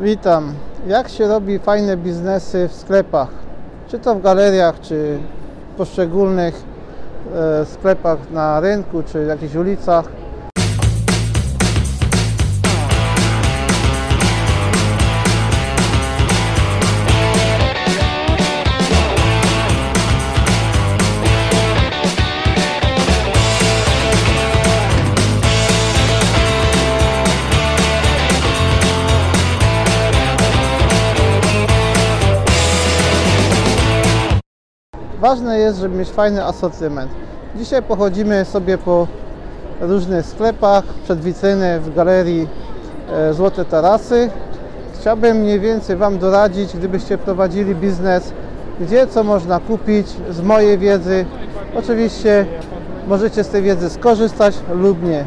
Witam. Jak się robi fajne biznesy w sklepach? Czy to w galeriach, czy w poszczególnych e, sklepach na rynku, czy w jakichś ulicach. Ważne jest, żeby mieć fajny asortyment. Dzisiaj pochodzimy sobie po różnych sklepach, przed witryny w galerii e, Złote Tarasy. Chciałbym mniej więcej Wam doradzić, gdybyście prowadzili biznes, gdzie co można kupić z mojej wiedzy. Oczywiście możecie z tej wiedzy skorzystać lub nie.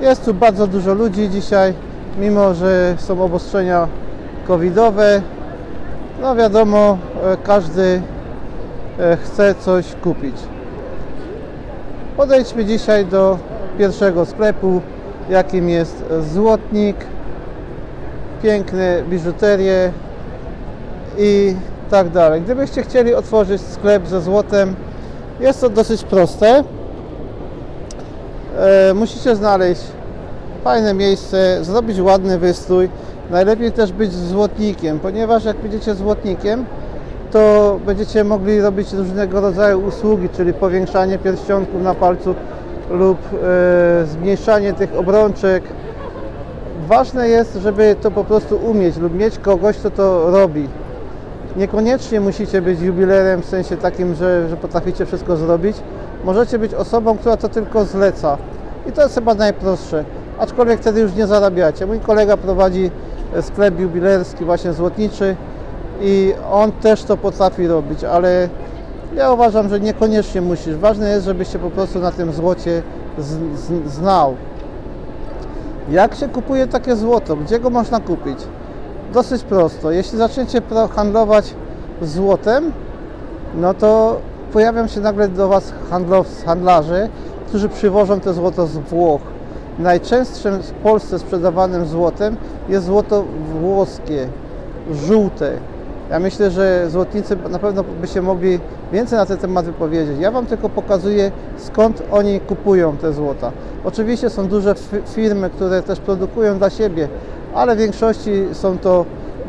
Jest tu bardzo dużo ludzi dzisiaj, mimo że są obostrzenia covidowe. No wiadomo, e, każdy chce coś kupić. Podejdźmy dzisiaj do pierwszego sklepu, jakim jest Złotnik. Piękne biżuterie i tak dalej. Gdybyście chcieli otworzyć sklep ze złotem, jest to dosyć proste. E, musicie znaleźć fajne miejsce, zrobić ładny wystrój. Najlepiej też być złotnikiem, ponieważ jak będziecie złotnikiem, to będziecie mogli robić różnego rodzaju usługi, czyli powiększanie pierścionków na palcu lub e, zmniejszanie tych obrączek. Ważne jest, żeby to po prostu umieć lub mieć kogoś, kto to robi. Niekoniecznie musicie być jubilerem w sensie takim, że, że potraficie wszystko zrobić. Możecie być osobą, która to tylko zleca. I to jest chyba najprostsze. Aczkolwiek wtedy już nie zarabiacie. Mój kolega prowadzi sklep jubilerski, właśnie złotniczy i on też to potrafi robić, ale ja uważam, że niekoniecznie musisz. Ważne jest, żebyś się po prostu na tym złocie z, z, znał. Jak się kupuje takie złoto? Gdzie go można kupić? Dosyć prosto. Jeśli zaczniecie handlować złotem, no to pojawią się nagle do Was handlow, handlarze, którzy przywożą to złoto z Włoch. Najczęstszym w Polsce sprzedawanym złotem jest złoto włoskie, żółte. Ja myślę, że złotnicy na pewno by się mogli więcej na ten temat wypowiedzieć. Ja Wam tylko pokazuję, skąd oni kupują te złota. Oczywiście są duże firmy, które też produkują dla siebie, ale w większości są to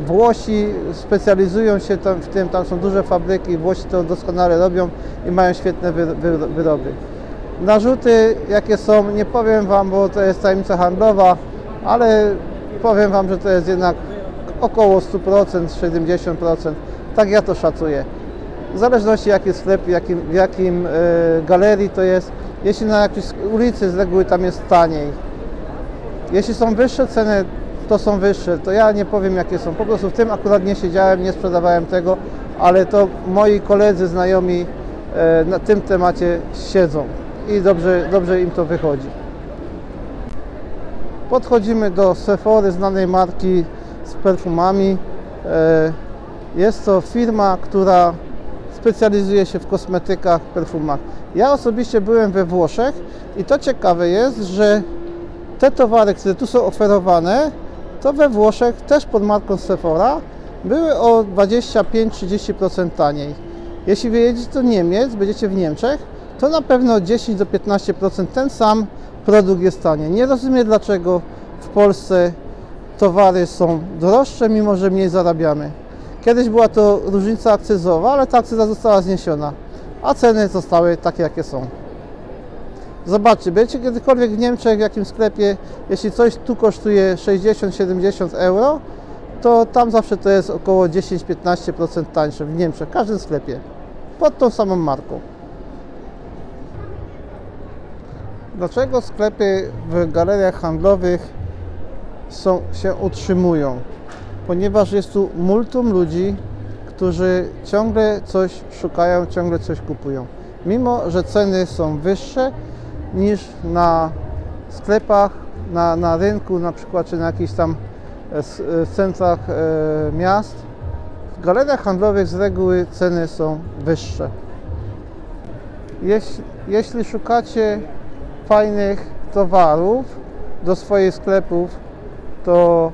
Włosi, specjalizują się tam w tym, tam są duże fabryki, Włosi to doskonale robią i mają świetne wyroby. Narzuty jakie są, nie powiem Wam, bo to jest tajemnica handlowa, ale powiem Wam, że to jest jednak około 100%, 70%. Tak ja to szacuję. W zależności jaki sklep, w jakim, w jakim y, galerii to jest. Jeśli na jakiejś ulicy z reguły tam jest taniej. Jeśli są wyższe ceny, to są wyższe. To ja nie powiem jakie są. Po prostu w tym akurat nie siedziałem, nie sprzedawałem tego, ale to moi koledzy, znajomi y, na tym temacie siedzą i dobrze, dobrze im to wychodzi. Podchodzimy do Sephory, znanej marki perfumami. E, jest to firma, która specjalizuje się w kosmetykach, perfumach. Ja osobiście byłem we Włoszech i to ciekawe jest, że te towary, które tu są oferowane, to we Włoszech też pod marką Sephora były o 25-30% taniej. Jeśli wyjedziecie do Niemiec, będziecie w Niemczech, to na pewno 10 do 15% ten sam produkt jest taniej. Nie rozumiem dlaczego w Polsce towary są droższe, mimo że mniej zarabiamy. Kiedyś była to różnica akcyzowa, ale ta akcyza została zniesiona, a ceny zostały takie, jakie są. Zobaczcie, będziecie kiedykolwiek w Niemczech, w jakimś sklepie, jeśli coś tu kosztuje 60-70 euro, to tam zawsze to jest około 10-15% tańsze w Niemczech, w każdym sklepie, pod tą samą marką. Dlaczego sklepy w galeriach handlowych są, się utrzymują? Ponieważ jest tu multum ludzi, którzy ciągle coś szukają, ciągle coś kupują. Mimo, że ceny są wyższe niż na sklepach, na, na rynku na przykład, czy na jakichś tam e, e, centrach e, miast, w galeriach handlowych z reguły ceny są wyższe. Jeśli, jeśli szukacie fajnych towarów do swoich sklepów, to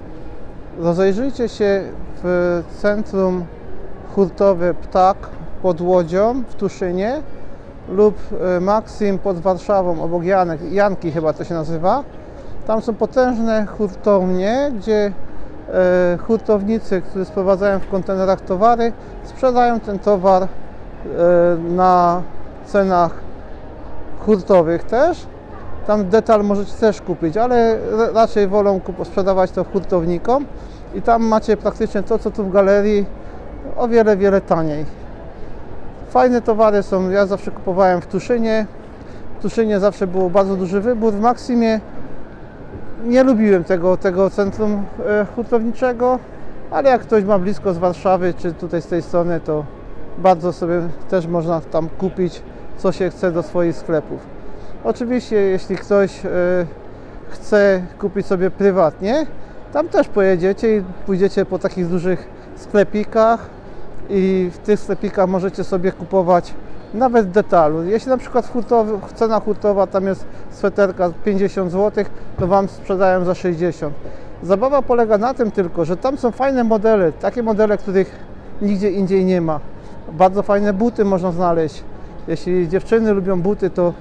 Rozejrzyjcie się w centrum hurtowe Ptak pod Łodzią w Tuszynie lub e, Maxim pod Warszawą, obok Janek, Janki chyba to się nazywa. Tam są potężne hurtownie, gdzie e, hurtownicy, którzy sprowadzają w kontenerach towary, sprzedają ten towar e, na cenach hurtowych też. Tam detal możecie też kupić, ale ra- raczej wolą sprzedawać to hurtownikom i tam macie praktycznie to, co tu w galerii, o wiele, wiele taniej. Fajne towary są, ja zawsze kupowałem w Tuszynie. W Tuszynie zawsze był bardzo duży wybór. W Maximie nie lubiłem tego, tego centrum e, hurtowniczego, ale jak ktoś ma blisko z Warszawy, czy tutaj z tej strony, to bardzo sobie też można tam kupić, co się chce do swoich sklepów. Oczywiście, jeśli ktoś e, chce kupić sobie prywatnie, tam też pojedziecie i pójdziecie po takich dużych sklepikach i w tych sklepikach możecie sobie kupować nawet detalu. Jeśli na przykład hurtowy, cena hurtowa tam jest sweterka 50 zł, to Wam sprzedają za 60. Zabawa polega na tym tylko, że tam są fajne modele, takie modele, których nigdzie indziej nie ma. Bardzo fajne buty można znaleźć. Jeśli dziewczyny lubią buty, to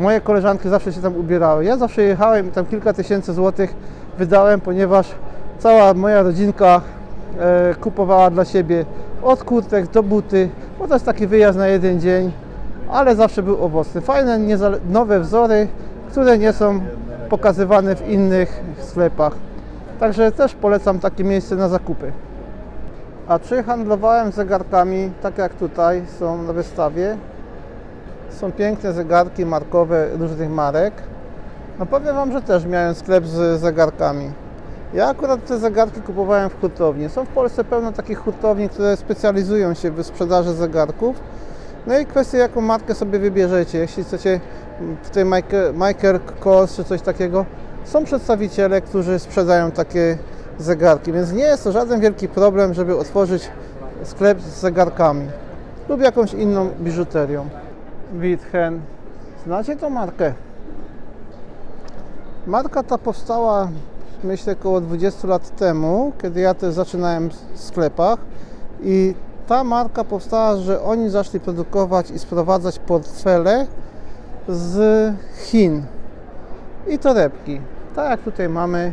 moje koleżanki zawsze się tam ubierały. Ja zawsze jechałem i tam kilka tysięcy złotych wydałem, ponieważ cała moja rodzinka e, kupowała dla siebie od kurtek do buty, bo to jest taki wyjazd na jeden dzień, ale zawsze był owocny. Fajne, nowe wzory, które nie są pokazywane w innych sklepach. Także też polecam takie miejsce na zakupy. A czy handlowałem zegarkami, tak jak tutaj są na wystawie? Są piękne zegarki markowe różnych marek. No powiem Wam, że też miałem sklep z zegarkami. Ja akurat te zegarki kupowałem w hurtowni. Są w Polsce pełno takich hurtowni, które specjalizują się w sprzedaży zegarków. No i kwestia, jaką markę sobie wybierzecie. Jeśli chcecie mm, tutaj Michael, Michael Kors czy coś takiego, są przedstawiciele, którzy sprzedają takie zegarki, więc nie jest to żaden wielki problem, żeby otworzyć sklep z zegarkami lub jakąś inną biżuterią. Witchen. Znacie tą markę? Marka ta powstała myślę około 20 lat temu, kiedy ja też zaczynałem w sklepach i ta marka powstała, że oni zaczęli produkować i sprowadzać portfele z Chin i torebki. Tak jak tutaj mamy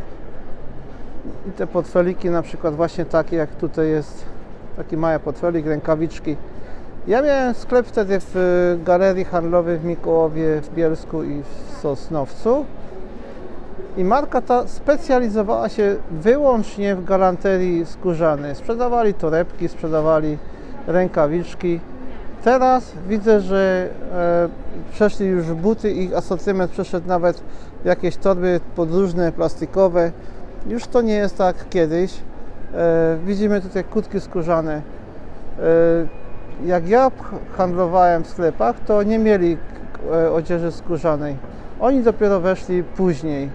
i te portfeliki na przykład właśnie takie jak tutaj jest taki mały portfelik, rękawiczki. Ja miałem sklep wtedy w y, galerii handlowej w Mikołowie, w Bielsku i w Sosnowcu. I marka ta specjalizowała się wyłącznie w galanterii skórzanej. Sprzedawali torebki, sprzedawali rękawiczki. Teraz widzę, że e, przeszli już buty, ich asortyment przeszedł nawet jakieś torby podróżne, plastikowe. Już to nie jest tak kiedyś. E, widzimy tutaj kutki skórzane. E, jak ja handlowałem w sklepach, to nie mieli e, odzieży skórzanej. Oni dopiero weszli później.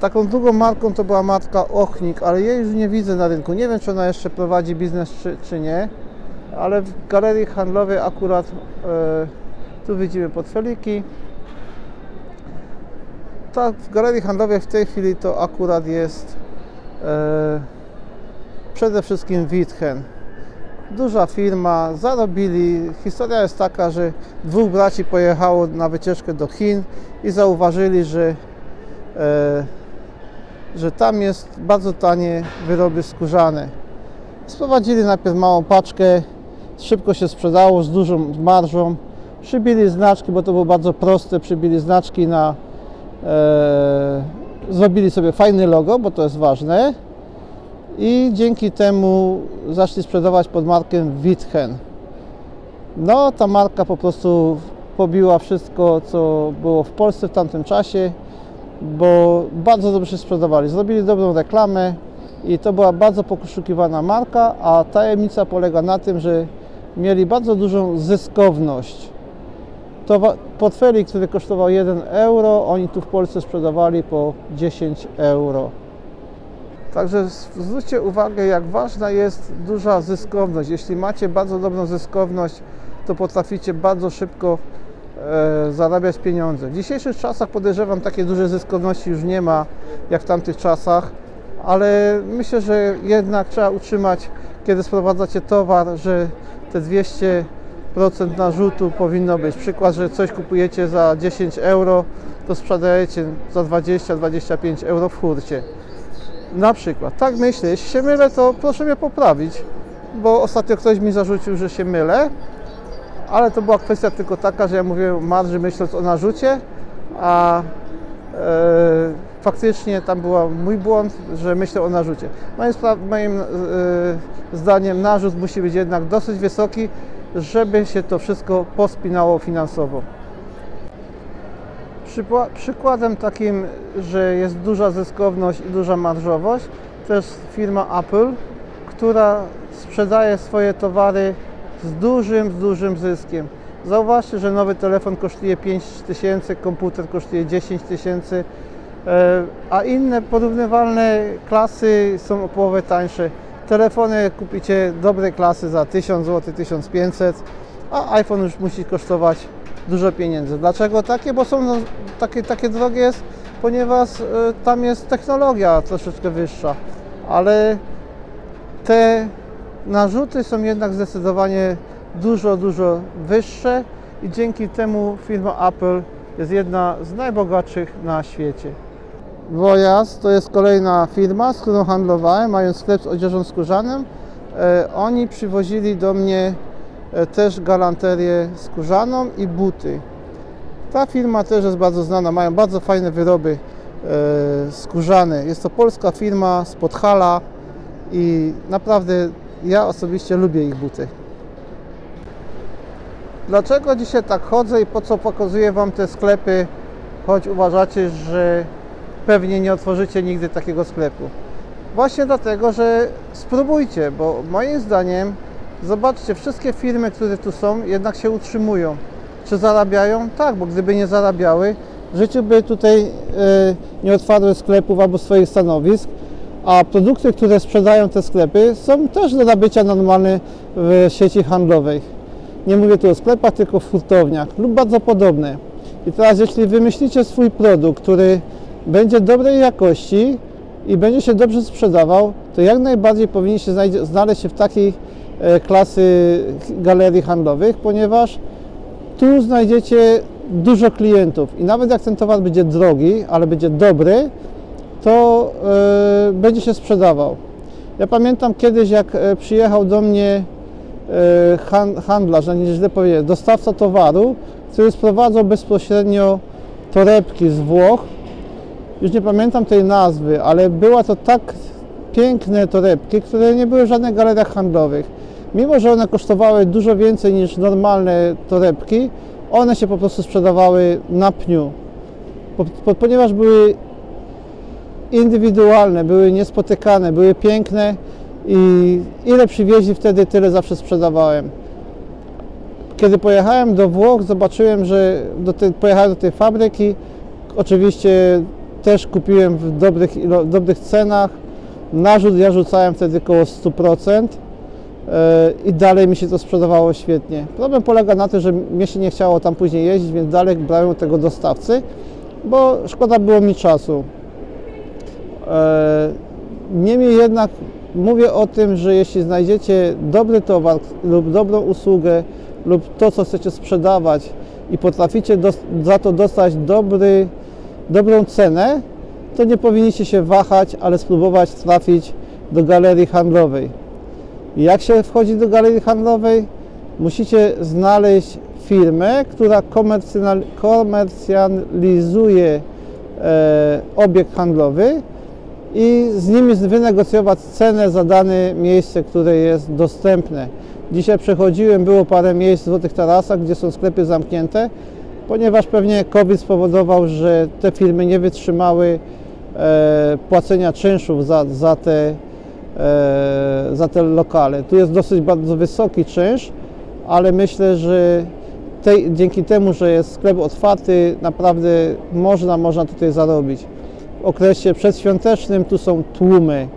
Taką drugą marką to była marka Ochnik, ale jej już nie widzę na rynku. Nie wiem, czy ona jeszcze prowadzi biznes, czy, czy nie, ale w galerii handlowej akurat e, tu widzimy portfeliki. Tak, w galerii handlowej w tej chwili to akurat jest e, przede wszystkim Witchen. Duża firma, zarobili. Historia jest taka, że dwóch braci pojechało na wycieczkę do Chin i zauważyli, że e, że tam jest bardzo tanie wyroby skórzane. Sprowadzili najpierw małą paczkę, szybko się sprzedało z dużą marżą. Przybili znaczki, bo to było bardzo proste, przybili znaczki na... E, zrobili sobie fajny logo, bo to jest ważne. I dzięki temu zaczęli sprzedawać pod marką Witchen. No, ta marka po prostu pobiła wszystko, co było w Polsce w tamtym czasie bo bardzo dobrze się sprzedawali. Zrobili dobrą reklamę i to była bardzo poszukiwana marka, a tajemnica polega na tym, że mieli bardzo dużą zyskowność. To portfelik, który kosztował 1 euro, oni tu w Polsce sprzedawali po 10 euro. Także zwróćcie uwagę, jak ważna jest duża zyskowność. Jeśli macie bardzo dobrą zyskowność, to potraficie bardzo szybko e, zarabiać pieniądze. W dzisiejszych czasach podejrzewam takie duże zyskowności już nie ma jak w tamtych czasach, ale myślę, że jednak trzeba utrzymać, kiedy sprowadzacie towar, że te 200% narzutu powinno być. Przykład, że coś kupujecie za 10 euro, to sprzedajecie za 20-25 euro w hurcie. Na przykład. Tak myślę. Jeśli się mylę, to proszę mnie poprawić, bo ostatnio ktoś mi zarzucił, że się mylę, ale to była kwestia tylko taka, że ja mówiłem marży myśląc o narzucie, a e, faktycznie tam był mój błąd, że myślę o narzucie. Moim, moim e, zdaniem narzut musi być jednak dosyć wysoki, żeby się to wszystko pospinało finansowo. Przykładem takim, że jest duża zyskowność i duża marżowość, to jest firma Apple, która sprzedaje swoje towary z dużym, z dużym zyskiem. Zauważcie, że nowy telefon kosztuje 5 tysięcy, komputer kosztuje 10 tysięcy, e, a inne porównywalne klasy są o połowę tańsze. Telefony kupicie dobrej klasy za 1000 zł, 1500, a iPhone już musi kosztować dużo pieniędzy. Dlaczego takie? Bo są no, takie, takie drogie jest, ponieważ y, tam jest technologia troszeczkę wyższa, ale te narzuty są jednak zdecydowanie dużo, dużo wyższe i dzięki temu firma Apple jest jedna z najbogatszych na świecie. Wojas to jest kolejna firma, z którą handlowałem, mają sklep z odzieżą skórzaną. E, oni przywozili do mnie też galanterię skórzaną i buty. Ta firma też jest bardzo znana, mają bardzo fajne wyroby e, skórzane. Jest to polska firma z Podhala i naprawdę ja osobiście lubię ich buty. Dlaczego dzisiaj tak chodzę i po co pokazuję Wam te sklepy, choć uważacie, że pewnie nie otworzycie nigdy takiego sklepu? Właśnie dlatego, że spróbujcie, bo moim zdaniem, zobaczcie, wszystkie firmy, które tu są, jednak się utrzymują. Czy zarabiają? Tak, bo gdyby nie zarabiały, w życiu by tutaj e, nie otwarły sklepów albo swoich stanowisk, a produkty, które sprzedają te sklepy są też do nabycia normalne w sieci handlowej. Nie mówię tu o sklepach, tylko w hurtowniach lub bardzo podobne. I teraz jeśli wymyślicie swój produkt, który będzie dobrej jakości i będzie się dobrze sprzedawał, to jak najbardziej powinniście znaleźć się w takiej klasy galerii handlowych, ponieważ tu znajdziecie dużo klientów i nawet jak ten towar będzie drogi, ale będzie dobry, to e, będzie się sprzedawał. Ja pamiętam kiedyś, jak e, przyjechał do mnie e, handlarz, a nie źle powiedzieć, dostawca towaru, który sprowadzał bezpośrednio torebki z Włoch. Już nie pamiętam tej nazwy, ale była to tak piękne torebki, które nie były w żadnych galeriach handlowych. Mimo, że one kosztowały dużo więcej niż normalne torebki, one się po prostu sprzedawały na pniu, ponieważ były indywidualne, były niespotykane, były piękne i ile przywieźli wtedy, tyle zawsze sprzedawałem. Kiedy pojechałem do Włoch, zobaczyłem, że do pojechałem do tej fabryki. Oczywiście też kupiłem w dobrych, dobrych cenach. Narzut ja rzucałem wtedy około 100% e, i dalej mi się to sprzedawało świetnie. Problem polega na tym, że mnie się nie chciało tam później jeździć, więc dalej brałem tego dostawcy, bo szkoda było mi czasu. E, niemniej jednak mówię o tym, że jeśli znajdziecie dobry towar lub dobrą usługę lub to, co chcecie sprzedawać i potraficie za to dostać dobry, dobrą cenę, to nie powinniście się wahać, ale spróbować trafić do galerii handlowej. Jak się wchodzi do galerii handlowej? Musicie znaleźć firmę, która komercjalizuje e, obiekt handlowy i z nimi wynegocjować cenę za dane miejsce, które jest dostępne. Dzisiaj przechodziłem, było parę miejsc w Złotych Tarasach, gdzie są sklepy zamknięte, ponieważ pewnie COVID spowodował, że te firmy nie wytrzymały e, płacenia czynszów za, za, te, za te lokale. Tu jest dosyć bardzo wysoki czynsz, ale myślę, że dzięki temu, że jest sklep otwarty, naprawdę można, można tutaj zarobić w okresie przedświątecznym tu są tłumy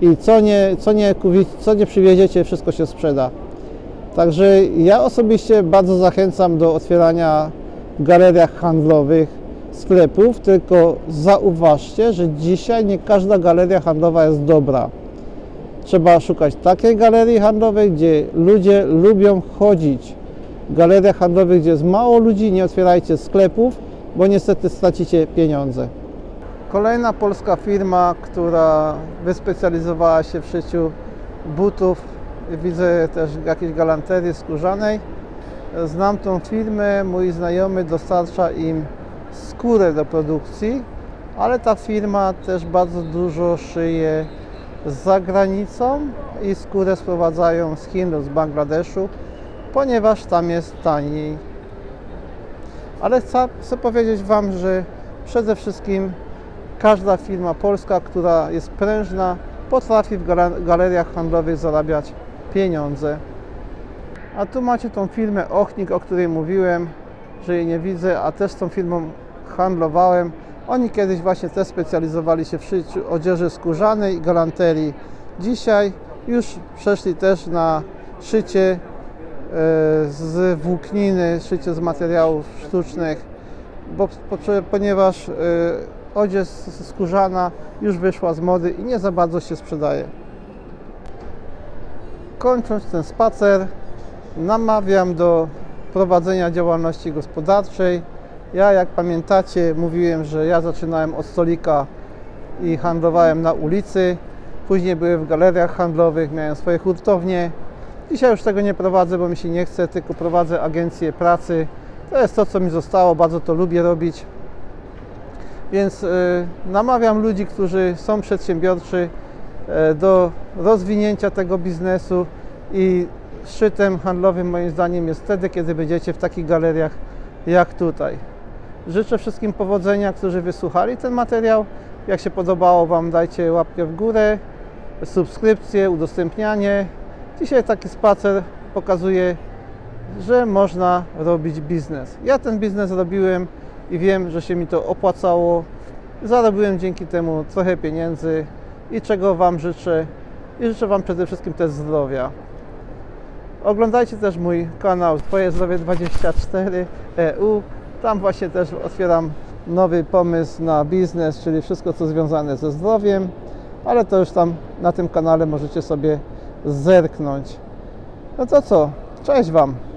i co nie, co nie, co nie przywieziecie, wszystko się sprzeda. Także ja osobiście bardzo zachęcam do otwierania w galeriach handlowych sklepów, tylko zauważcie, że dzisiaj nie każda galeria handlowa jest dobra. Trzeba szukać takiej galerii handlowej, gdzie ludzie lubią chodzić. W galeriach handlowych, gdzie jest mało ludzi, nie otwierajcie sklepów, bo niestety stracicie pieniądze. Kolejna polska firma, która wyspecjalizowała się w szyciu butów. Widzę też jakieś galanterii skórzanej. Znam tą firmę, mój znajomy dostarcza im skórę do produkcji, ale ta firma też bardzo dużo szyje za granicą i skórę sprowadzają z Chin lub z Bangladeszu, ponieważ tam jest taniej. Ale chcę, chcę powiedzieć Wam, że przede wszystkim każda firma polska, która jest prężna, potrafi w galeriach handlowych zarabiać pieniądze. A tu macie tą firmę Ochnik, o której mówiłem, że jej nie widzę, a też z tą firmą handlowałem. Oni kiedyś właśnie też specjalizowali się w szyciu odzieży skórzanej i galanterii. Dzisiaj już przeszli też na szycie e, z włókniny, szycie z materiałów sztucznych, bo, po- ponieważ e, odzież skórzana już wyszła z mody i nie za bardzo się sprzedaje. Kończąc ten spacer, namawiam do prowadzenia działalności gospodarczej. Ja, jak pamiętacie, mówiłem, że ja zaczynałem od stolika i handlowałem na ulicy. Później byłem w galeriach handlowych, miałem swoje hurtownie. Dzisiaj już tego nie prowadzę, bo mi się nie chce, tylko prowadzę agencję pracy. To jest to, co mi zostało, bardzo to lubię robić. Więc y, namawiam ludzi, którzy są przedsiębiorczy y, do rozwinięcia tego biznesu i szczytem handlowym moim zdaniem jest wtedy, kiedy będziecie w takich galeriach jak tutaj. Życzę wszystkim powodzenia, którzy wysłuchali ten materiał. Jak się podobało Wam, dajcie łapkę w górę, subskrypcję, udostępnianie. Dzisiaj taki spacer pokazuje, że można robić biznes. Ja ten biznes robiłem i wiem, że się mi to opłacało. Zarobiłem dzięki temu trochę pieniędzy i czego Wam życzę. I życzę Wam przede wszystkim też zdrowia. Oglądajcie też mój kanał Twoje Zdrowie 24 EU. Tam właśnie też otwieram nowy pomysł na biznes, czyli wszystko co związane ze zdrowiem, ale to już tam na tym kanale możecie sobie zerknąć. No to co? Cześć Wam!